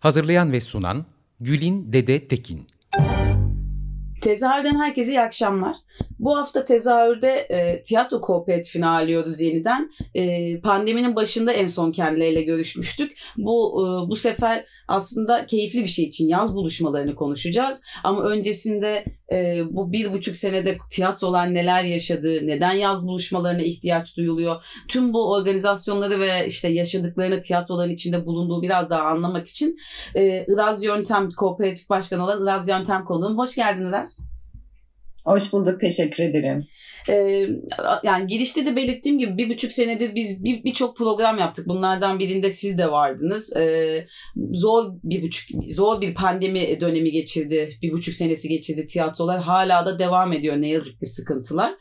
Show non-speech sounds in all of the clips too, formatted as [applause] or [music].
Hazırlayan ve sunan Gülin Dede Tekin. Tezahürden herkese iyi akşamlar. Bu hafta tezahürde e, tiyatro kooperatifini ağırlıyoruz yeniden. E, pandeminin başında en son kendileriyle görüşmüştük. Bu e, bu sefer aslında keyifli bir şey için yaz buluşmalarını konuşacağız. Ama öncesinde e, bu bir buçuk senede tiyatrolar neler yaşadı, neden yaz buluşmalarına ihtiyaç duyuluyor, tüm bu organizasyonları ve işte yaşadıklarını tiyatroların içinde bulunduğu biraz daha anlamak için e, Iraz Yöntem Kooperatif Başkanı olan Iraz Yöntem konuğum. Hoş geldin Iraz. Hoş bulduk, teşekkür ederim. Ee, yani girişte de belirttiğim gibi bir buçuk senedir biz birçok bir program yaptık. Bunlardan birinde siz de vardınız. Ee, zor bir buçuk, zor bir pandemi dönemi geçirdi. Bir buçuk senesi geçirdi tiyatrolar. Hala da devam ediyor ne yazık ki sıkıntılar.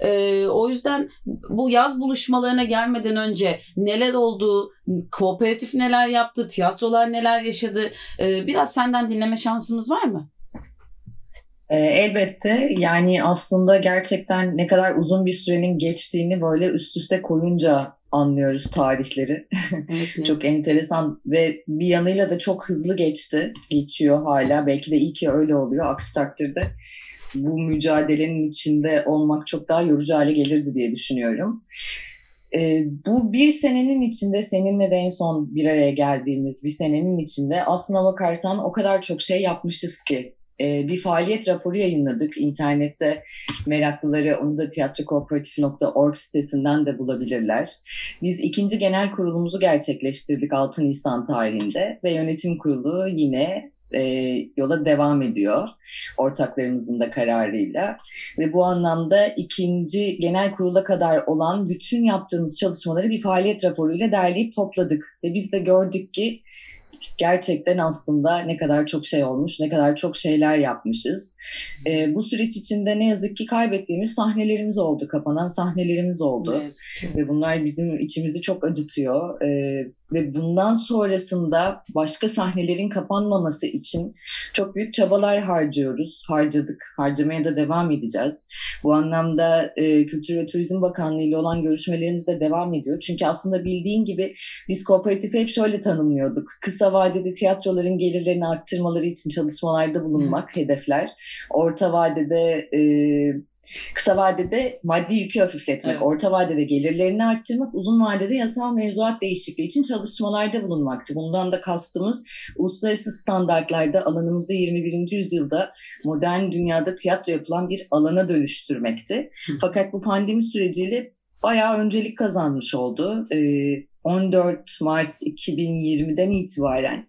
Ee, o yüzden bu yaz buluşmalarına gelmeden önce neler oldu, kooperatif neler yaptı, tiyatrolar neler yaşadı ee, biraz senden dinleme şansımız var mı? E, elbette yani aslında gerçekten ne kadar uzun bir sürenin geçtiğini böyle üst üste koyunca anlıyoruz tarihleri. [laughs] Evet, çok enteresan ve bir yanıyla da çok hızlı geçti. Geçiyor hala. Belki de iyi ki öyle oluyor. Aksi takdirde bu mücadelenin içinde olmak çok daha yorucu hale gelirdi diye düşünüyorum. Ee, bu bir senenin içinde seninle de en son bir araya geldiğimiz bir senenin içinde aslına bakarsan o kadar çok şey yapmışız ki e, bir faaliyet raporu yayınladık. İnternette meraklıları onu da tiyatrokooperatif.org sitesinden de bulabilirler. Biz ikinci genel kurulumuzu gerçekleştirdik 6 Nisan tarihinde ve yönetim kurulu yine e, yola devam ediyor ortaklarımızın da kararıyla ve bu anlamda ikinci genel kurula kadar olan bütün yaptığımız çalışmaları bir faaliyet raporuyla derleyip topladık ve biz de gördük ki gerçekten aslında ne kadar çok şey olmuş, ne kadar çok şeyler yapmışız. E, bu süreç içinde ne yazık ki kaybettiğimiz sahnelerimiz oldu, kapanan sahnelerimiz oldu. Ve bunlar bizim içimizi çok acıtıyor. E, ve bundan sonrasında başka sahnelerin kapanmaması için çok büyük çabalar harcıyoruz. Harcadık, harcamaya da devam edeceğiz. Bu anlamda e, Kültür ve Turizm Bakanlığı ile olan görüşmelerimiz de devam ediyor. Çünkü aslında bildiğin gibi biz kooperatifi hep şöyle tanımlıyorduk. Kısa vadede tiyatroların gelirlerini arttırmaları için çalışmalarda bulunmak hedefler. Orta vadede e, Kısa vadede maddi yükü hafifletmek, evet. orta vadede gelirlerini arttırmak, uzun vadede yasal mevzuat değişikliği için çalışmalarda bulunmaktı. Bundan da kastımız uluslararası standartlarda alanımızda 21. yüzyılda modern dünyada tiyatro yapılan bir alana dönüştürmekti. Fakat bu pandemi süreciyle bayağı öncelik kazanmış oldu. Ee, 14 Mart 2020'den itibaren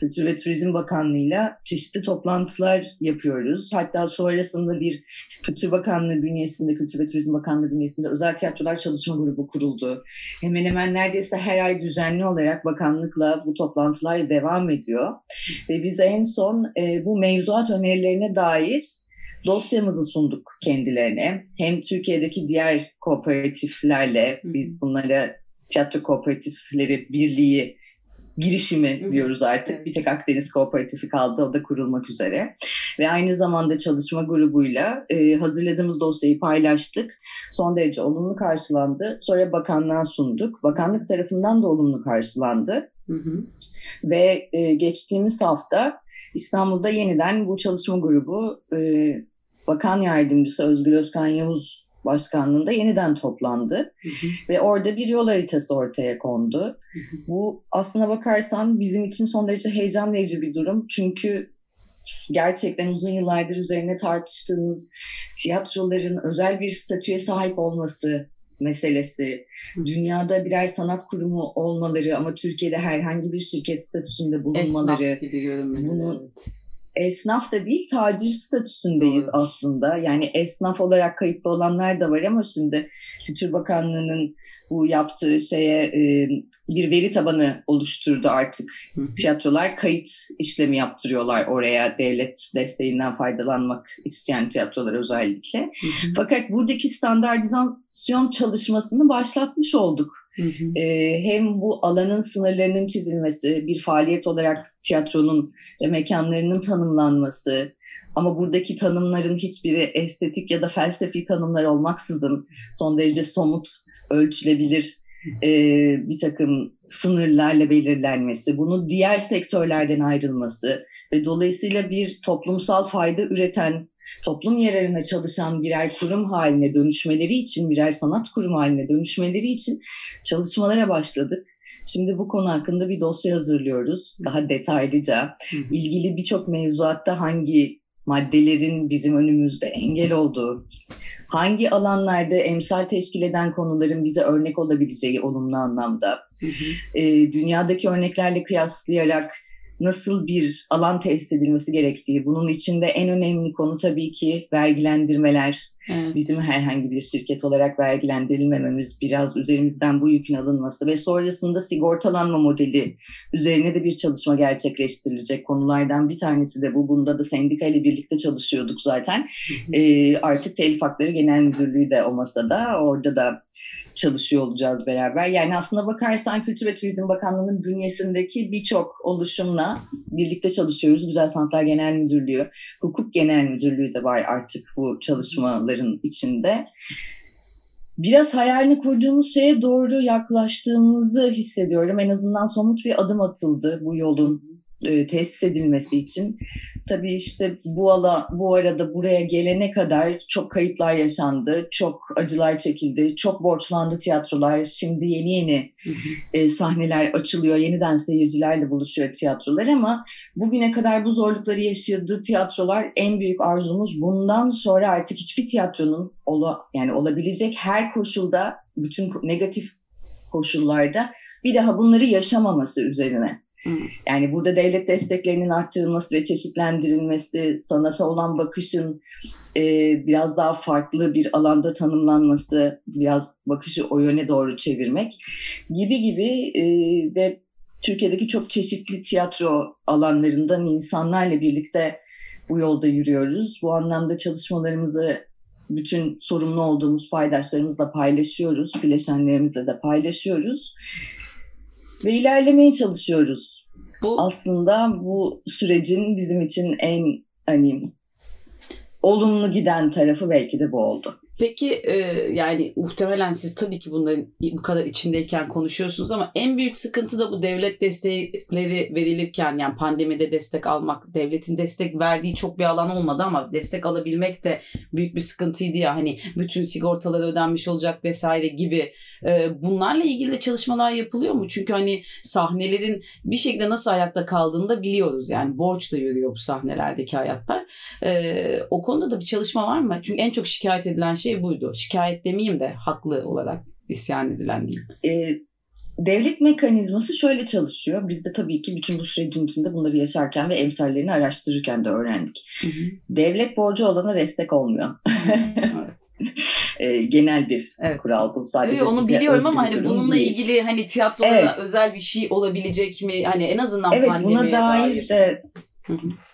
Kültür ve Turizm Bakanlığı'yla çeşitli toplantılar yapıyoruz. Hatta sonrasında bir Kültür Bakanlığı bünyesinde, Kültür ve Turizm Bakanlığı bünyesinde özel tiyatrolar çalışma grubu kuruldu. Hemen hemen neredeyse her ay düzenli olarak bakanlıkla bu toplantılar devam ediyor. Ve biz en son e, bu mevzuat önerilerine dair dosyamızı sunduk kendilerine. Hem Türkiye'deki diğer kooperatiflerle biz bunlara tiyatro kooperatifleri birliği girişimi diyoruz artık. Bir tek Akdeniz Kooperatifi kaldı. O da kurulmak üzere. Ve aynı zamanda çalışma grubuyla e, hazırladığımız dosyayı paylaştık. Son derece olumlu karşılandı. Sonra bakanlığa sunduk. Bakanlık tarafından da olumlu karşılandı. Hı hı. Ve e, geçtiğimiz hafta İstanbul'da yeniden bu çalışma grubu e, Bakan Yardımcısı Özgür Özkan Yavuz Başkanlığında yeniden toplandı hı hı. ve orada bir yol haritası ortaya kondu. Hı hı. Bu aslına bakarsan bizim için son derece heyecan verici bir durum. Çünkü gerçekten uzun yıllardır üzerine tartıştığımız tiyatroların özel bir statüye sahip olması meselesi, dünyada birer sanat kurumu olmaları ama Türkiye'de herhangi bir şirket statüsünde bulunmaları, Esnaf gibi görünmeleri. Bunu, evet esnaf da değil tacir statüsündeyiz Doğru. aslında. Yani esnaf olarak kayıtlı olanlar da var ama şimdi Kültür Bakanlığı'nın bu yaptığı şeye e, bir veri tabanı oluşturdu artık. Tiyatrolar kayıt işlemi yaptırıyorlar oraya devlet desteğinden faydalanmak isteyen tiyatrolar özellikle. Fakat buradaki standartizasyon çalışmasını başlatmış olduk. E, hem bu alanın sınırlarının çizilmesi, bir faaliyet olarak tiyatronun ve mekanlarının tanımlanması, ama buradaki tanımların hiçbiri estetik ya da felsefi tanımlar olmaksızın son derece somut ölçülebilir e, bir takım sınırlarla belirlenmesi, bunu diğer sektörlerden ayrılması ve dolayısıyla bir toplumsal fayda üreten, toplum yararına çalışan birer kurum haline dönüşmeleri için, birer sanat kurumu haline dönüşmeleri için çalışmalara başladık. Şimdi bu konu hakkında bir dosya hazırlıyoruz. Daha detaylıca. ilgili birçok mevzuatta hangi maddelerin bizim önümüzde engel olduğu, hangi alanlarda emsal teşkil eden konuların bize örnek olabileceği olumlu anlamda, hı hı. E, dünyadaki örneklerle kıyaslayarak nasıl bir alan tesis edilmesi gerektiği, bunun içinde en önemli konu tabii ki vergilendirmeler, Evet. Bizim herhangi bir şirket olarak vergilendirilmememiz, biraz üzerimizden bu yükün alınması ve sonrasında sigortalanma modeli üzerine de bir çalışma gerçekleştirilecek konulardan bir tanesi de bu. Bunda da sendika ile birlikte çalışıyorduk zaten. Ee, artık Telif Hakları Genel Müdürlüğü de o masada. Orada da çalışıyor olacağız beraber. Yani aslında bakarsan Kültür ve Turizm Bakanlığı'nın bünyesindeki birçok oluşumla birlikte çalışıyoruz. Güzel Sanatlar Genel Müdürlüğü, Hukuk Genel Müdürlüğü de var artık bu çalışmaların içinde. Biraz hayalini kurduğumuz şeye doğru yaklaştığımızı hissediyorum. En azından somut bir adım atıldı bu yolun e, tesis edilmesi için. Tabii işte bu ala bu arada buraya gelene kadar çok kayıplar yaşandı, çok acılar çekildi, çok borçlandı tiyatrolar. Şimdi yeni yeni e, sahneler açılıyor, yeniden seyircilerle buluşuyor tiyatrolar ama bugüne kadar bu zorlukları yaşadığı tiyatrolar en büyük arzumuz. Bundan sonra artık hiçbir tiyatronun ola, yani olabilecek her koşulda bütün negatif koşullarda bir daha bunları yaşamaması üzerine yani burada devlet desteklerinin arttırılması ve çeşitlendirilmesi, sanata olan bakışın e, biraz daha farklı bir alanda tanımlanması, biraz bakışı o yöne doğru çevirmek gibi gibi e, ve Türkiye'deki çok çeşitli tiyatro alanlarından insanlarla birlikte bu yolda yürüyoruz. Bu anlamda çalışmalarımızı bütün sorumlu olduğumuz paydaşlarımızla paylaşıyoruz, bileşenlerimizle de paylaşıyoruz ve ilerlemeye çalışıyoruz. Bu aslında bu sürecin bizim için en hani olumlu giden tarafı belki de bu oldu. Peki e, yani muhtemelen siz tabii ki bunların bu kadar içindeyken konuşuyorsunuz ama en büyük sıkıntı da bu devlet destekleri verilirken yani pandemide destek almak, devletin destek verdiği çok bir alan olmadı ama destek alabilmek de büyük bir sıkıntıydı ya hani bütün sigortalar ödenmiş olacak vesaire gibi e, bunlarla ilgili de çalışmalar yapılıyor mu? Çünkü hani sahnelerin bir şekilde nasıl ayakta kaldığını da biliyoruz. Yani borçla yürüyor bu sahnelerdeki hayatlar. E, o konuda da bir çalışma var mı? Çünkü en çok şikayet edilen şey buydu. Şikayet demeyeyim de haklı olarak isyan edilen diyeyim. E, devlet mekanizması şöyle çalışıyor. Biz de tabii ki bütün bu sürecin içinde bunları yaşarken ve emsallerini araştırırken de öğrendik. Hı hı. Devlet borcu olana destek olmuyor. evet. [laughs] e, genel bir evet. kural bu sadece. Evet, onu biliyorum ama hani bununla değil. ilgili hani tiyatroda evet. özel bir şey olabilecek mi? Hani en azından evet, pandemiye buna dair, dair. de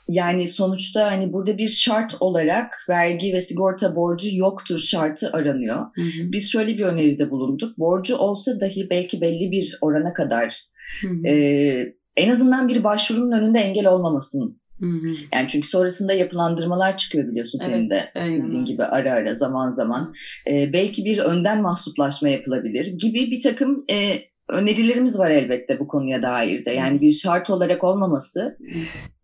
yani sonuçta hani burada bir şart olarak vergi ve sigorta borcu yoktur şartı aranıyor. Hı hı. Biz şöyle bir öneride bulunduk. Borcu olsa dahi belki belli bir orana kadar hı hı. E, en azından bir başvurunun önünde engel olmamasın Hı hı. Yani çünkü sonrasında yapılandırmalar çıkıyor biliyorsun evet, senin de bildiğin gibi ara ara zaman zaman. Ee, belki bir önden mahsuplaşma yapılabilir gibi bir takım e, önerilerimiz var elbette bu konuya dair de. Yani bir şart olarak olmaması,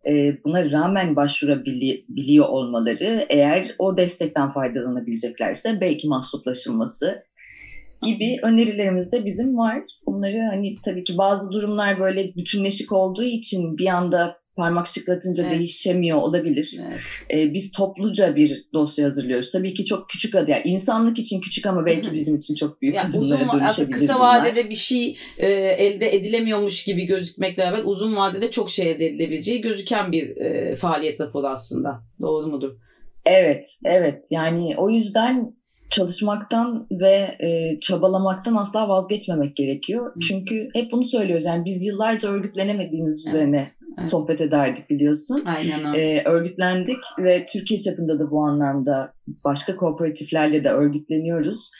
e, buna rağmen başvurabiliyor olmaları, eğer o destekten faydalanabileceklerse belki mahsuplaşılması gibi önerilerimiz de bizim var. Bunları hani tabii ki bazı durumlar böyle bütünleşik olduğu için bir anda parmak şıklatınca evet. değişemiyor olabilir. Evet. Ee, biz topluca bir dosya hazırlıyoruz. Tabii ki çok küçük adı. Yani insanlık için küçük ama belki bizim için çok büyük yani uzun, dönüşebilir. Kısa bunlar. vadede bir şey e, elde edilemiyormuş gibi gözükmekle beraber uzun vadede çok şey elde edilebileceği gözüken bir e, faaliyet raporu aslında. Doğru mudur? Evet, evet. Yani o yüzden çalışmaktan ve e, çabalamaktan asla vazgeçmemek gerekiyor. Hı. Çünkü hep bunu söylüyoruz. Yani biz yıllarca örgütlenemediğimiz evet. üzerine evet. sohbet ederdik biliyorsun. Aynen öyle. E, örgütlendik ve Türkiye çapında da bu anlamda başka kooperatiflerle de örgütleniyoruz.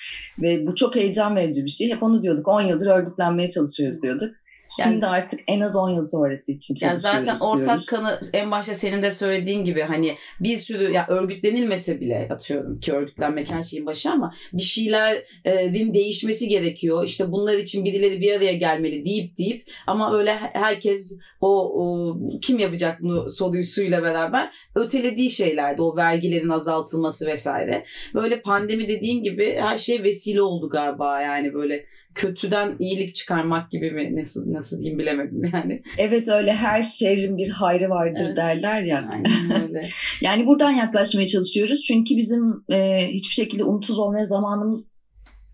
Ve bu çok heyecan verici bir şey. Hep onu diyorduk. 10 yıldır örgütlenmeye çalışıyoruz diyorduk. Şimdi yani, artık en az 10 yıl sonrası için çalışıyoruz. Yani zaten ortak diyoruz. kanı en başta senin de söylediğin gibi hani bir sürü ya örgütlenilmese bile atıyorum ki örgütlenmek her şeyin başı ama bir şeylerin değişmesi gerekiyor. İşte bunlar için birileri bir araya gelmeli deyip deyip ama öyle herkes o, o kim yapacak bunu sorusuyla beraber ötelediği şeylerdi. O vergilerin azaltılması vesaire. Böyle pandemi dediğin gibi her şey vesile oldu galiba yani böyle kötüden iyilik çıkarmak gibi mi nasıl nasıl diyeyim bilemedim yani. Evet öyle her şehrin bir hayrı vardır evet, derler ya. Aynen öyle. [laughs] yani buradan yaklaşmaya çalışıyoruz. Çünkü bizim e, hiçbir şekilde umutsuz olmaya zamanımız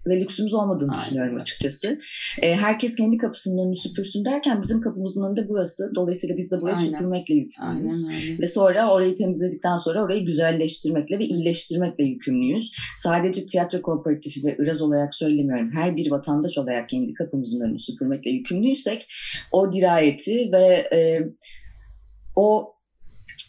ve lüksümüz olmadığını Aynen. düşünüyorum açıkçası. E, herkes kendi kapısının önünü süpürsün derken bizim kapımızın önünde burası. Dolayısıyla biz de burayı Aynen. süpürmekle yükümlüyüz. Aynen, Ve sonra orayı temizledikten sonra orayı güzelleştirmekle ve iyileştirmekle yükümlüyüz. Sadece tiyatro kooperatifi ve ıraz olarak söylemiyorum. Her bir vatandaş olarak kendi kapımızın önünü süpürmekle yükümlüysek o dirayeti ve e, o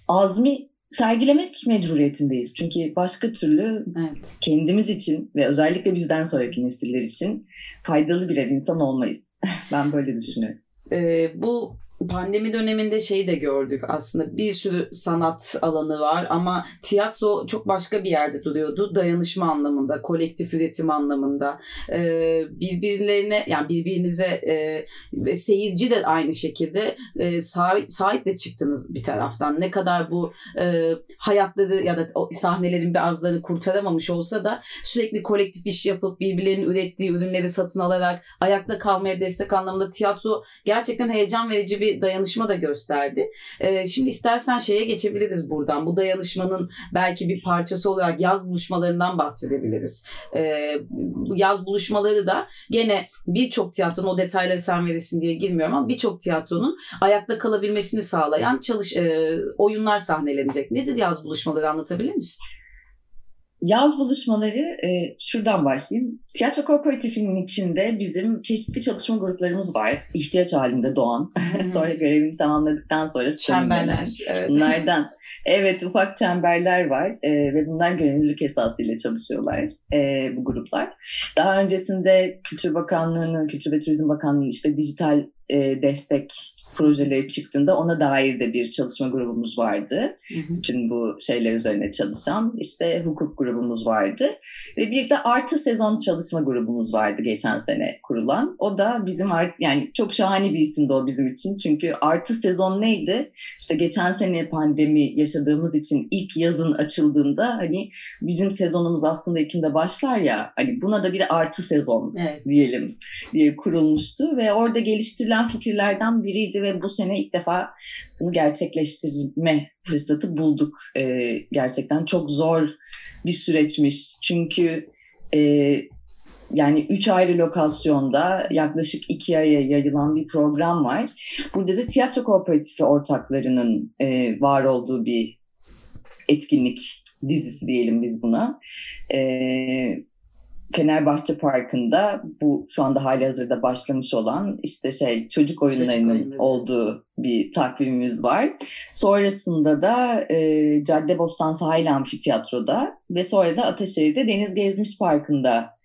azmi sergilemek mecburiyetindeyiz. Çünkü başka türlü evet. kendimiz için ve özellikle bizden sonraki nesiller için faydalı birer insan olmayız. [laughs] ben böyle düşünüyorum. Ee, bu pandemi döneminde şeyi de gördük aslında bir sürü sanat alanı var ama tiyatro çok başka bir yerde duruyordu. Dayanışma anlamında kolektif üretim anlamında. Ee, birbirlerine yani birbirinize e, ve seyirci de aynı şekilde e, sahip de çıktınız bir taraftan. Ne kadar bu e, hayatları ya da sahnelerin bazılarını kurtaramamış olsa da sürekli kolektif iş yapıp birbirlerinin ürettiği ürünleri satın alarak ayakta kalmaya destek anlamında tiyatro gerçekten heyecan verici bir bir dayanışma da gösterdi. E, şimdi istersen şeye geçebiliriz buradan. Bu dayanışmanın belki bir parçası olarak yaz buluşmalarından bahsedebiliriz. E, yaz buluşmaları da gene birçok tiyatronun o detayları sen verirsin diye girmiyorum ama birçok tiyatronun ayakta kalabilmesini sağlayan çalış e, oyunlar sahnelenecek. Nedir yaz buluşmaları anlatabilir misin? Yaz buluşmaları e, şuradan başlayayım. Tiyatro kooperatifinin içinde bizim çeşitli çalışma gruplarımız var. İhtiyaç halinde doğan. [laughs] sonra görevini tamamladıktan sonra çemberler. Evet. Bunlardan evet ufak çemberler var e, ve bunlar gönüllülük esasıyla çalışıyorlar e, bu gruplar. Daha öncesinde Kültür Bakanlığı'nın, Kültür ve Turizm Bakanlığı'nın işte dijital e, destek projeleri çıktığında ona dair de bir çalışma grubumuz vardı. Hı hı. Bütün bu şeyler üzerine çalışan işte hukuk grubumuz vardı. Ve bir de artı sezon çalışma grubumuz vardı geçen sene kurulan. O da bizim yani çok şahane bir isimdi o bizim için. Çünkü artı sezon neydi? İşte geçen sene pandemi yaşadığımız için ilk yazın açıldığında hani bizim sezonumuz aslında Ekim'de başlar ya hani buna da bir artı sezon evet. diyelim diye kurulmuştu ve orada geliştirilen fikirlerden biriydi ve ve bu sene ilk defa bunu gerçekleştirme fırsatı bulduk. E, gerçekten çok zor bir süreçmiş. Çünkü e, yani üç ayrı lokasyonda yaklaşık iki aya yayılan bir program var. Burada da tiyatro kooperatifi ortaklarının e, var olduğu bir etkinlik dizisi diyelim biz buna. E, Fenerbahçe Parkı'nda bu şu anda hali hazırda başlamış olan işte şey çocuk oyunlarının çocuk olduğu bir takvimimiz var. Sonrasında da e, Caddebostan Sahil Amfiteyatro'da ve sonra da Ataşehir'de Deniz Gezmiş Parkı'nda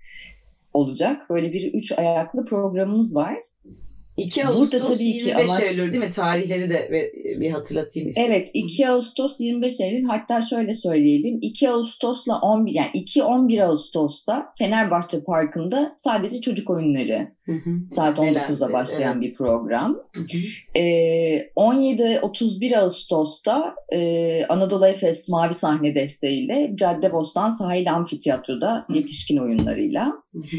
olacak. Böyle bir üç ayaklı programımız var. 2 Ağustos Burada tabii 25 ki amaç... Eylül değil mi? Tarihleri de bir hatırlatayım istedim. Evet 2 Ağustos 25 Eylül hatta şöyle söyleyelim 2 Ağustos'la 11 yani 2-11 Ağustos'ta Fenerbahçe Parkı'nda sadece çocuk oyunları hı hı. saat 19'a başlayan evet. bir program. Hı. Ee, 17-31 Ağustos'ta e, Anadolu Efes Mavi Sahne desteğiyle Caddebostan Sahil Amfiteyatro'da yetişkin oyunlarıyla. Hı hı.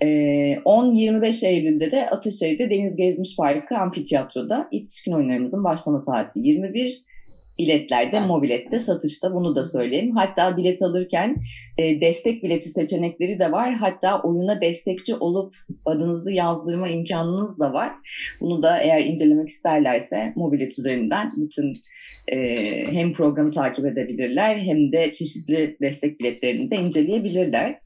10-25 Eylül'de de Ataşehir'de Deniz Gezmiş Parkı Amfiteyatro'da yetişkin oyunlarımızın başlama saati 21. Biletlerde, mobilette, satışta bunu da söyleyeyim. Hatta bilet alırken e, destek bileti seçenekleri de var. Hatta oyuna destekçi olup adınızı yazdırma imkanınız da var. Bunu da eğer incelemek isterlerse mobilet üzerinden bütün e, hem programı takip edebilirler hem de çeşitli destek biletlerini de inceleyebilirler.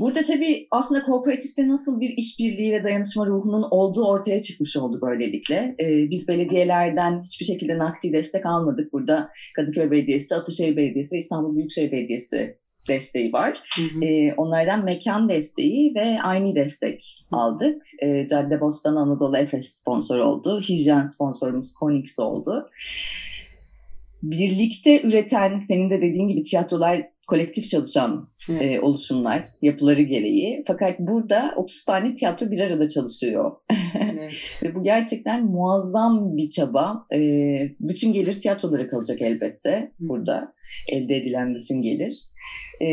Burada tabii aslında kooperatifte nasıl bir işbirliği ve dayanışma ruhunun olduğu ortaya çıkmış oldu böylelikle. Ee, biz belediyelerden hiçbir şekilde nakdi destek almadık. Burada Kadıköy Belediyesi, Ataşehir Belediyesi, İstanbul Büyükşehir Belediyesi desteği var. Hı hı. Ee, onlardan mekan desteği ve aynı destek aldık. Ee, Cadde Bostan Anadolu Efes sponsor oldu. Hijyen sponsorumuz Konix oldu. Birlikte üreten, senin de dediğin gibi tiyatrolar kolektif çalışan evet. e, oluşumlar yapıları gereği. Fakat burada 30 tane tiyatro bir arada çalışıyor. Evet. [laughs] Ve bu gerçekten muazzam bir çaba. E, bütün gelir tiyatrolara kalacak elbette burada. Elde edilen bütün gelir. E,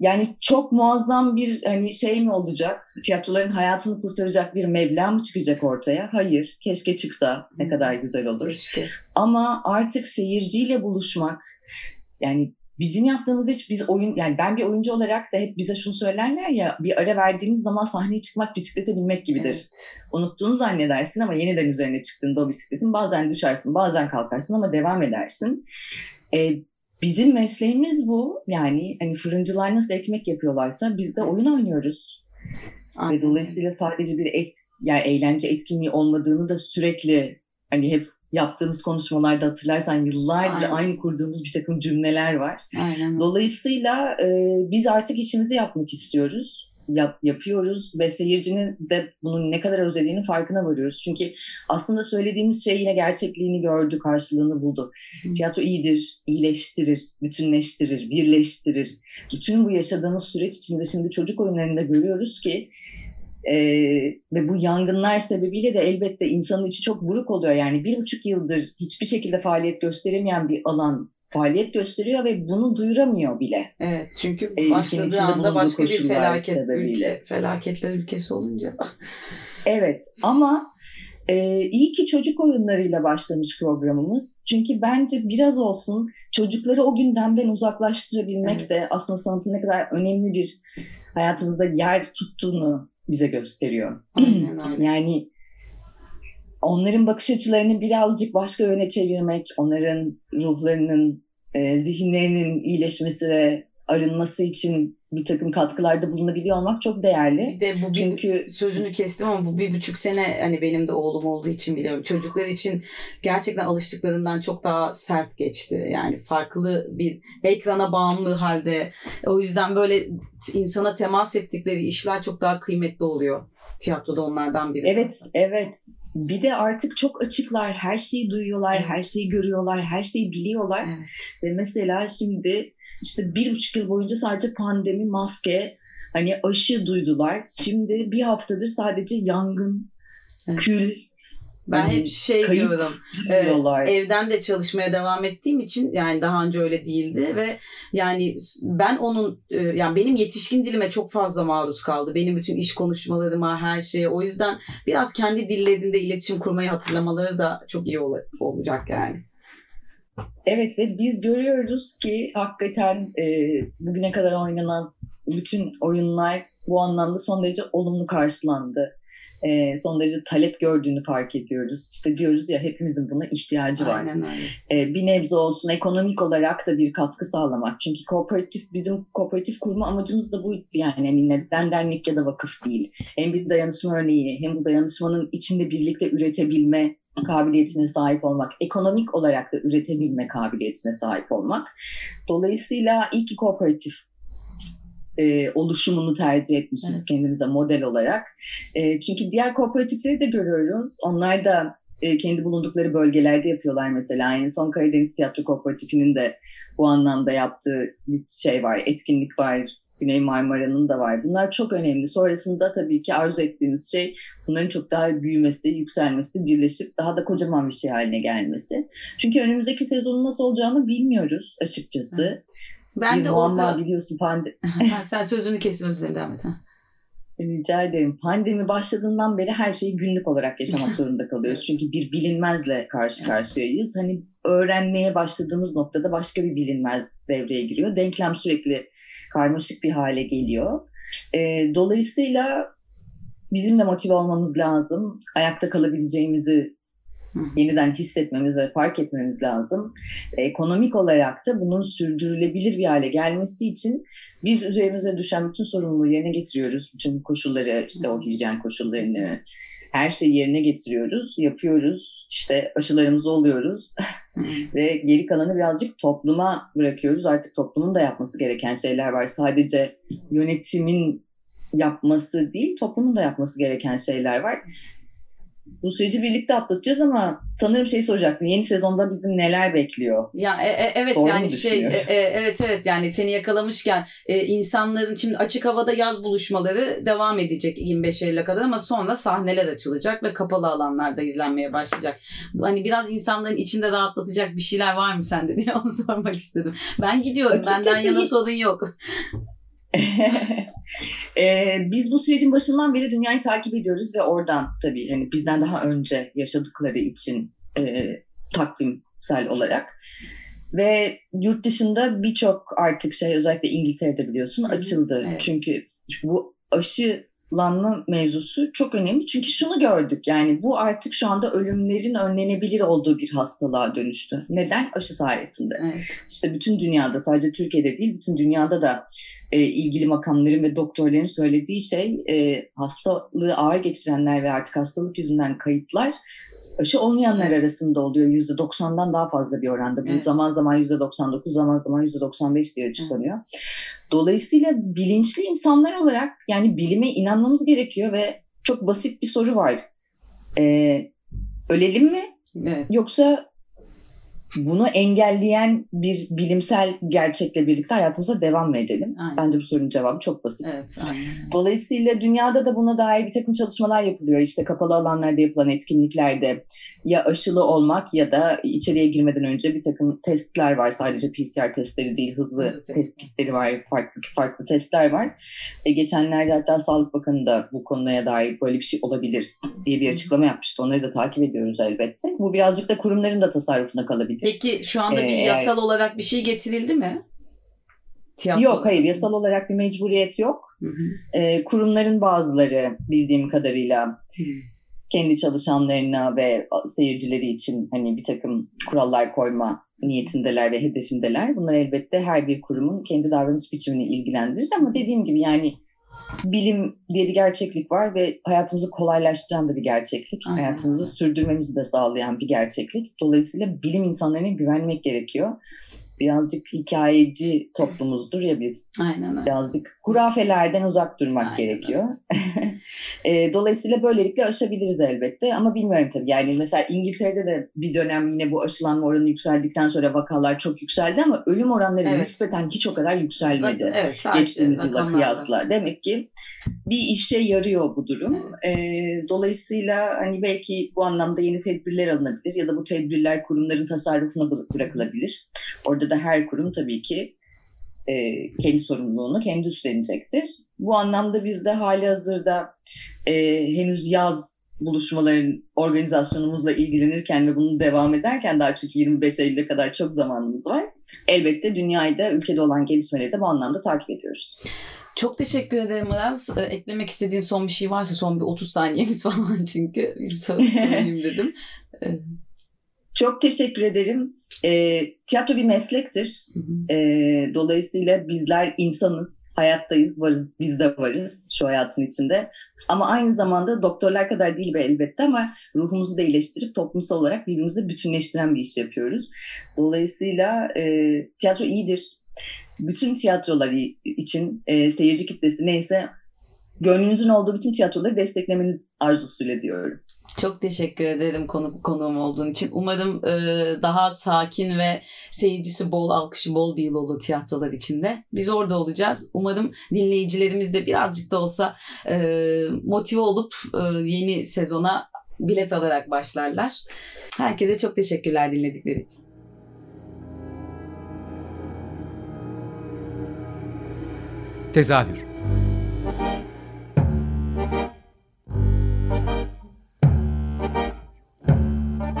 yani çok muazzam bir hani şey mi olacak? Tiyatroların hayatını kurtaracak bir meblağ mı çıkacak ortaya? Hayır. Keşke çıksa. Ne kadar güzel olur. Keşke. Ama artık seyirciyle buluşmak yani bizim yaptığımız hiç biz oyun yani ben bir oyuncu olarak da hep bize şunu söylerler ya bir ara verdiğiniz zaman sahneye çıkmak bisiklete binmek gibidir. Evet. Unuttuğunu zannedersin ama yeniden üzerine çıktığında o bisikletin bazen düşersin bazen kalkarsın ama devam edersin. Ee, bizim mesleğimiz bu yani hani fırıncılar nasıl ekmek yapıyorlarsa biz de oyun oynuyoruz. Aynen. Ve dolayısıyla sadece bir et, yani eğlence etkinliği olmadığını da sürekli hani hep yaptığımız konuşmalarda hatırlarsan yıllardır Aynen. aynı kurduğumuz bir takım cümleler var. Aynen. Dolayısıyla e, biz artık işimizi yapmak istiyoruz. Yap, yapıyoruz ve seyircinin de bunun ne kadar özlediğini farkına varıyoruz. Çünkü aslında söylediğimiz şey yine gerçekliğini gördü, karşılığını buldu. Hı. Tiyatro iyidir, iyileştirir, bütünleştirir, birleştirir. Bütün bu yaşadığımız süreç içinde şimdi çocuk oyunlarında görüyoruz ki ee, ve bu yangınlar sebebiyle de elbette insanın içi çok buruk oluyor. Yani bir buçuk yıldır hiçbir şekilde faaliyet gösteremeyen bir alan faaliyet gösteriyor ve bunu duyuramıyor bile. Evet çünkü ee, başladığı anda başka bir felaket ülke, felaketler ülkesi olunca. [laughs] evet ama e, iyi ki çocuk oyunlarıyla başlamış programımız. Çünkü bence biraz olsun çocukları o gündemden uzaklaştırabilmek evet. de aslında sanatın ne kadar önemli bir hayatımızda yer tuttuğunu bize gösteriyor. [clears throat] yani onların bakış açılarını birazcık başka yöne çevirmek, onların ruhlarının, e, zihinlerinin iyileşmesi ve arınması için bir takım katkılarda bulunabiliyor olmak çok değerli. Bir de bu Çünkü sözünü kestim ama bu bir buçuk sene hani benim de oğlum olduğu için biliyorum. Çocuklar için gerçekten alıştıklarından çok daha sert geçti. Yani farklı bir ekrana bağımlı halde. O yüzden böyle insana temas ettikleri işler çok daha kıymetli oluyor. Tiyatroda onlardan biri. Evet, evet. Bir de artık çok açıklar, her şeyi duyuyorlar, evet. her şeyi görüyorlar, her şeyi biliyorlar. Evet. Ve mesela şimdi işte bir buçuk yıl boyunca sadece pandemi, maske, hani aşı duydular. Şimdi bir haftadır sadece yangın, evet. kül, ben hani hep şey diyorum. E, evden de çalışmaya devam ettiğim için yani daha önce öyle değildi ve yani ben onun e, yani benim yetişkin dilime çok fazla maruz kaldı. Benim bütün iş konuşmalarıma her şeye. O yüzden biraz kendi dillerinde iletişim kurmayı hatırlamaları da çok iyi ol- olacak yani. Evet ve biz görüyoruz ki hakikaten e, bugüne kadar oynanan bütün oyunlar bu anlamda son derece olumlu karşılandı. E, son derece talep gördüğünü fark ediyoruz. İşte diyoruz ya hepimizin buna ihtiyacı var. Aynen öyle. E, bir nebze olsun ekonomik olarak da bir katkı sağlamak. Çünkü kooperatif bizim kooperatif kurma amacımız da bu yani hani neden dernek ya da vakıf değil. Hem bir dayanışma örneği hem bu dayanışmanın içinde birlikte üretebilme kabiliyetine sahip olmak, ekonomik olarak da üretebilme kabiliyetine sahip olmak. Dolayısıyla iyi ki kooperatif e, oluşumunu tercih etmişiz evet. kendimize model olarak. E, çünkü diğer kooperatifleri de görüyoruz. Onlar da e, kendi bulundukları bölgelerde yapıyorlar mesela. Yani son Karadeniz Tiyatro Kooperatifinin de bu anlamda yaptığı bir şey var, etkinlik var Güney Marmara'nın da var. Bunlar çok önemli. Sonrasında tabii ki arzu ettiğimiz şey bunların çok daha büyümesi, yükselmesi, birleşip daha da kocaman bir şey haline gelmesi. Çünkü önümüzdeki sezonun nasıl olacağını bilmiyoruz açıkçası. Ben bir de orada biliyorsun pandemi. [laughs] Sen sözünü kesin özür devam et. Rica ederim. Pandemi başladığından beri her şeyi günlük olarak yaşamak [laughs] zorunda kalıyoruz. Çünkü bir bilinmezle karşı karşıyayız. Hani öğrenmeye başladığımız noktada başka bir bilinmez devreye giriyor. Denklem sürekli karmaşık bir hale geliyor. E, dolayısıyla bizim de motive olmamız lazım. Ayakta kalabileceğimizi yeniden hissetmemiz ve fark etmemiz lazım. Ekonomik olarak da bunun sürdürülebilir bir hale gelmesi için biz üzerimize düşen bütün sorumluluğu yerine getiriyoruz. Bütün koşulları, işte o hijyen koşullarını, her şeyi yerine getiriyoruz, yapıyoruz. İşte aşılarımızı oluyoruz ve geri kalanı birazcık topluma bırakıyoruz. Artık toplumun da yapması gereken şeyler var. Sadece yönetimin yapması değil, toplumun da yapması gereken şeyler var bu süreci birlikte atlatacağız ama sanırım şey soracaktım. Yeni sezonda bizi neler bekliyor? Ya e, e, evet Doğru yani şey e, e, evet evet yani seni yakalamışken e, insanların şimdi açık havada yaz buluşmaları devam edecek 25 Eylül'e kadar ama sonra sahneler açılacak ve kapalı alanlarda izlenmeye başlayacak. Hani biraz insanların içinde rahatlatacak bir şeyler var mı sende diye [laughs] onu sormak istedim. Ben gidiyorum. Açıkçası Benden yana sorun yok. [laughs] Ee, biz bu sürecin başından beri dünyayı takip ediyoruz ve oradan tabii hani bizden daha önce yaşadıkları için e, takvimsel olarak ve yurt dışında birçok artık şey özellikle İngiltere'de biliyorsun açıldı. Evet. Çünkü bu aşı lanma mevzusu çok önemli. Çünkü şunu gördük yani bu artık şu anda ölümlerin önlenebilir olduğu bir hastalığa dönüştü. Neden? Aşı sayesinde. Evet. İşte bütün dünyada sadece Türkiye'de değil bütün dünyada da e, ilgili makamların ve doktorların söylediği şey e, hastalığı ağır geçirenler ve artık hastalık yüzünden kayıplar aşı olmayanlar arasında oluyor. yüzde 90'dan daha fazla bir oranda. Bu evet. zaman zaman yüzde 99, zaman zaman yüzde 95 diye açıklanıyor. Evet. Dolayısıyla bilinçli insanlar olarak yani bilime inanmamız gerekiyor ve çok basit bir soru var. Ee, ölelim mi? Evet. Yoksa bunu engelleyen bir bilimsel gerçekle birlikte hayatımıza devam mı edelim? Aynen. Bence bu sorunun cevabı çok basit. Evet, aynen. Dolayısıyla dünyada da buna dair bir takım çalışmalar yapılıyor. İşte kapalı alanlarda yapılan etkinliklerde ya aşılı olmak ya da içeriye girmeden önce bir takım testler var. Sadece PCR testleri değil, hızlı, hızlı test kitleri var, farklı farklı testler var. E, geçenlerde hatta Sağlık Bakanı da bu konuya dair böyle bir şey olabilir diye bir açıklama yapmıştı. Onları da takip ediyoruz elbette. Bu birazcık da kurumların da tasarrufunda kalabilir. Peki şu anda bir ee, yasal olarak bir şey getirildi mi? Tiyatro yok hayır yasal olarak bir mecburiyet yok. Hı hı. Ee, kurumların bazıları bildiğim kadarıyla hı. kendi çalışanlarına ve seyircileri için hani bir takım kurallar koyma niyetindeler ve hedefindeler. Bunlar elbette her bir kurumun kendi davranış biçimini ilgilendirir ama dediğim gibi yani bilim diye bir gerçeklik var ve hayatımızı kolaylaştıran da bir gerçeklik. Aynen. Hayatımızı sürdürmemizi de sağlayan bir gerçeklik. Dolayısıyla bilim insanlarına güvenmek gerekiyor birazcık hikayeci toplumuzdur ya biz. Aynen öyle. Birazcık hurafelerden uzak durmak Aynen gerekiyor. [laughs] e, dolayısıyla böylelikle aşabiliriz elbette ama bilmiyorum tabii. Yani mesela İngiltere'de de bir dönem yine bu aşılanma oranı yükseldikten sonra vakalar çok yükseldi ama ölüm oranları evet. nispeten hiç o kadar yükselmedi. Evet, geçtiğimiz yıla kıyasla. Demek ki bir işe yarıyor bu durum. Evet. E, dolayısıyla hani belki bu anlamda yeni tedbirler alınabilir ya da bu tedbirler kurumların tasarrufuna bırakılabilir. Orada da her kurum tabii ki e, kendi sorumluluğunu kendi üstlenecektir. Bu anlamda biz de hali hazırda e, henüz yaz buluşmaların organizasyonumuzla ilgilenirken ve bunu devam ederken daha çünkü 25 Eylül'e kadar çok zamanımız var. Elbette dünyayı ülkede olan gelişmeleri de bu anlamda takip ediyoruz. Çok teşekkür ederim Aras. E, eklemek istediğin son bir şey varsa son bir 30 saniyemiz [laughs] falan çünkü [laughs] sorayım dedim. Çok teşekkür ederim. E, tiyatro bir meslektir. E, dolayısıyla bizler insanız, hayattayız, varız, biz de varız şu hayatın içinde. Ama aynı zamanda doktorlar kadar değil be elbette ama ruhumuzu da iyileştirip toplumsal olarak birbirimizle bütünleştiren bir iş yapıyoruz. Dolayısıyla e, tiyatro iyidir. Bütün tiyatrolar için e, seyirci kitlesi neyse gönlünüzün olduğu bütün tiyatroları desteklemeniz arzusuyla diyorum. Çok teşekkür ederim konu, konuğum olduğun için. Umarım e, daha sakin ve seyircisi bol, alkışı bol bir yıl olur tiyatrolar içinde. Biz orada olacağız. Umarım dinleyicilerimiz de birazcık da olsa e, motive olup e, yeni sezona bilet alarak başlarlar. Herkese çok teşekkürler dinledikleri için. Tezahür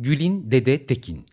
Gülin Dede Tekin.